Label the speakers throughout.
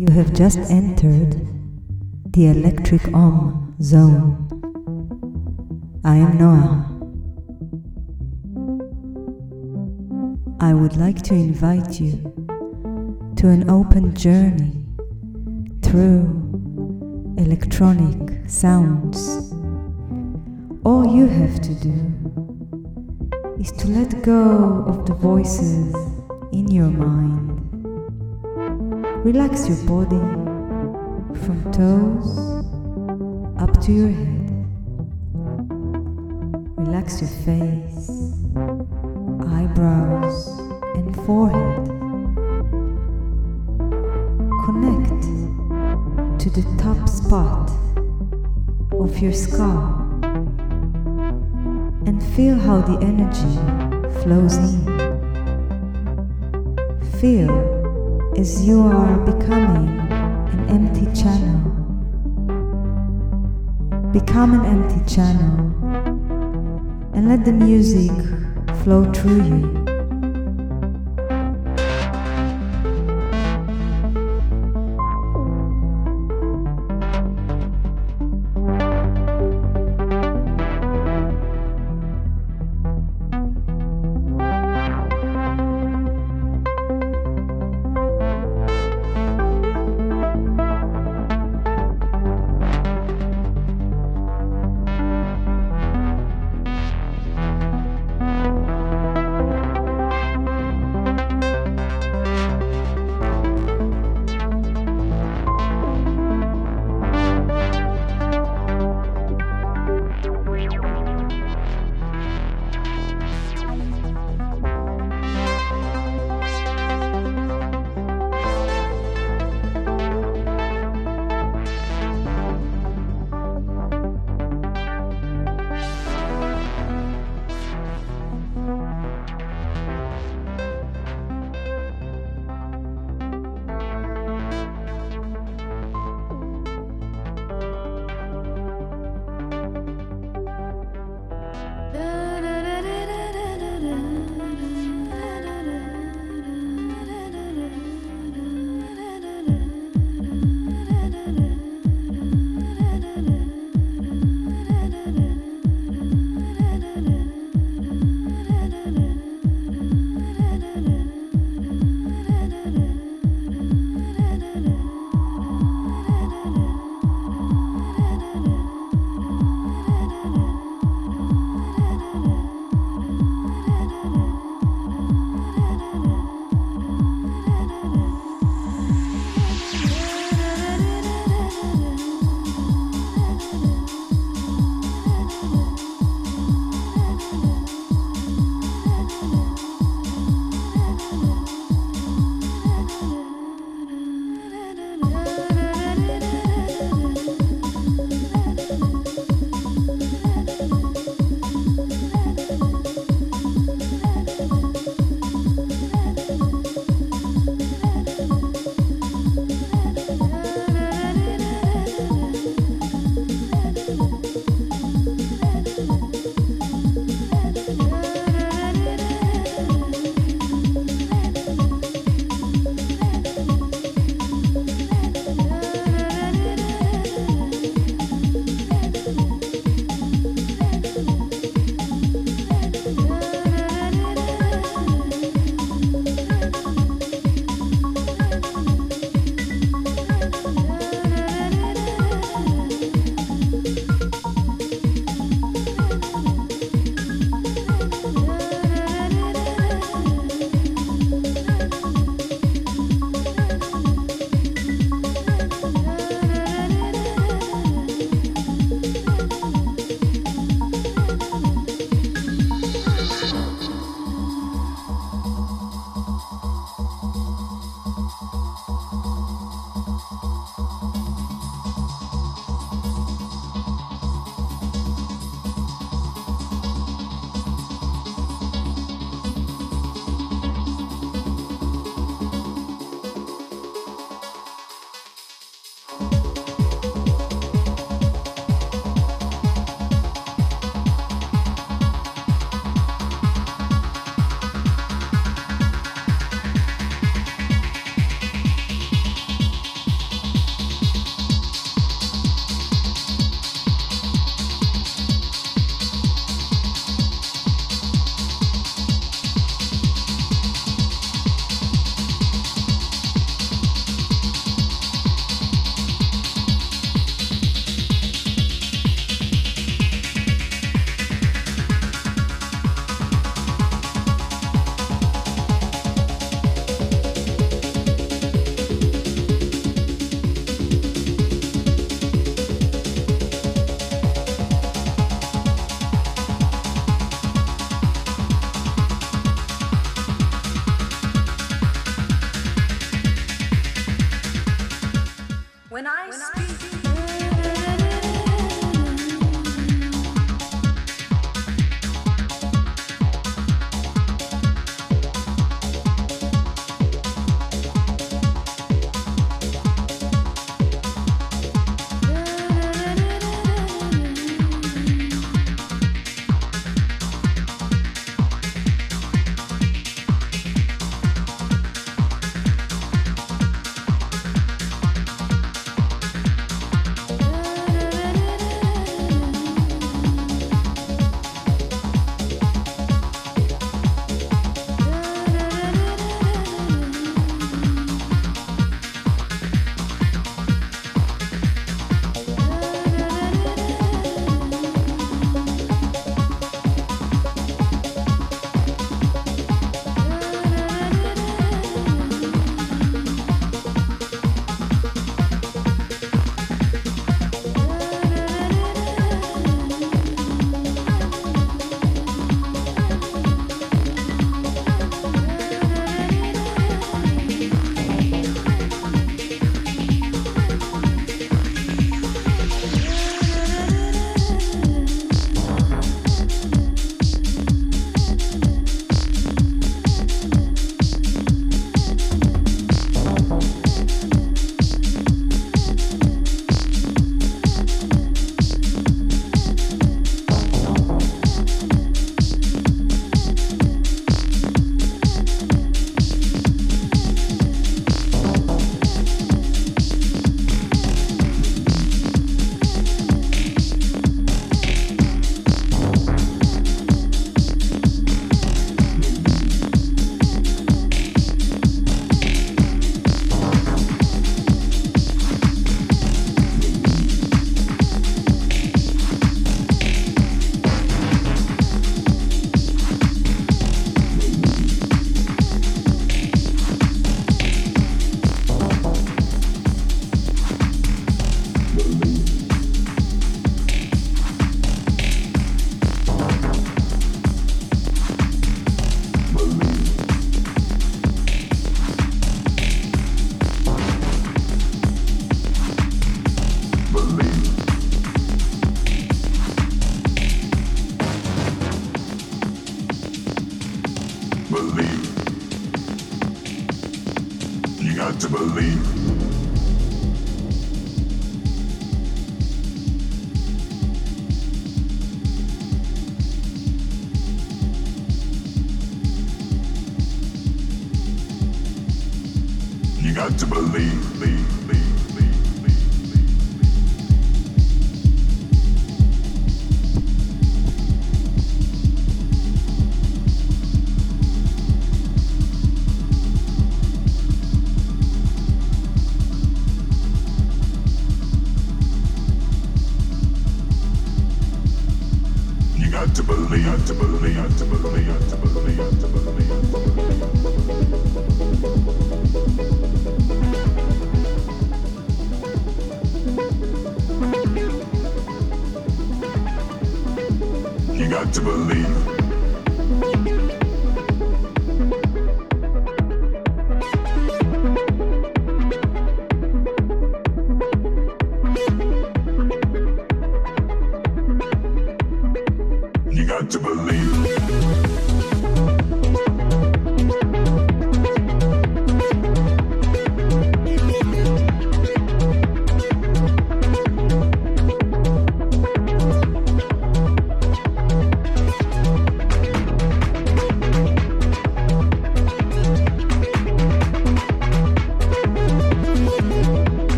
Speaker 1: You have just entered the electric Om zone. I am Noah. I would like to invite you to an open journey through electronic sounds. All you have to do is to let go of the voices in your mind. Relax your body from toes up to your head. Relax your face, eyebrows, and forehead. Spot of your skull and feel how the energy flows in. Feel as you are becoming an empty channel. Become an empty channel and let the music flow through you.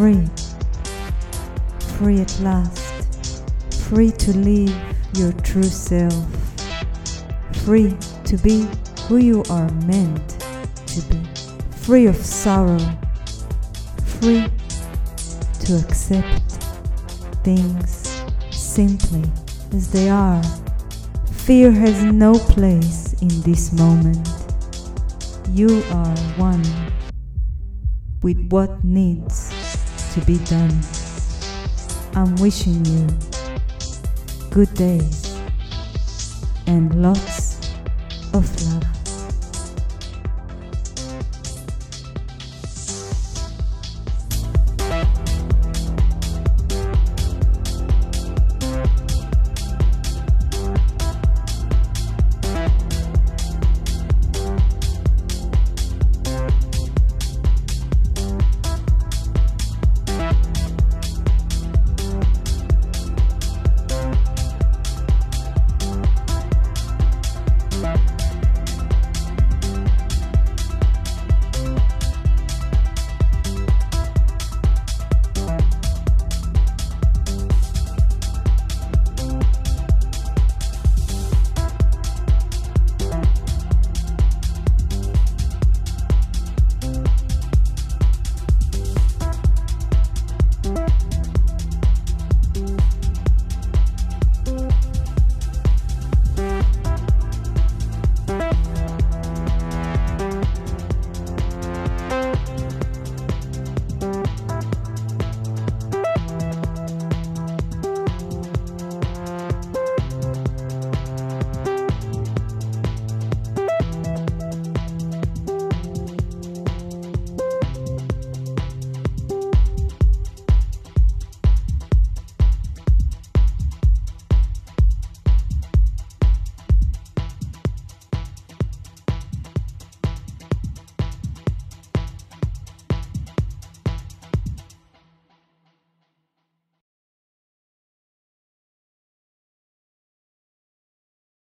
Speaker 1: Free. Free at last. Free to live your true self. Free to be who you are meant to be. Free of sorrow. Free to accept things simply as they are. Fear has no place in this moment. You are one with what needs to be done. I'm wishing you good days and lots of love.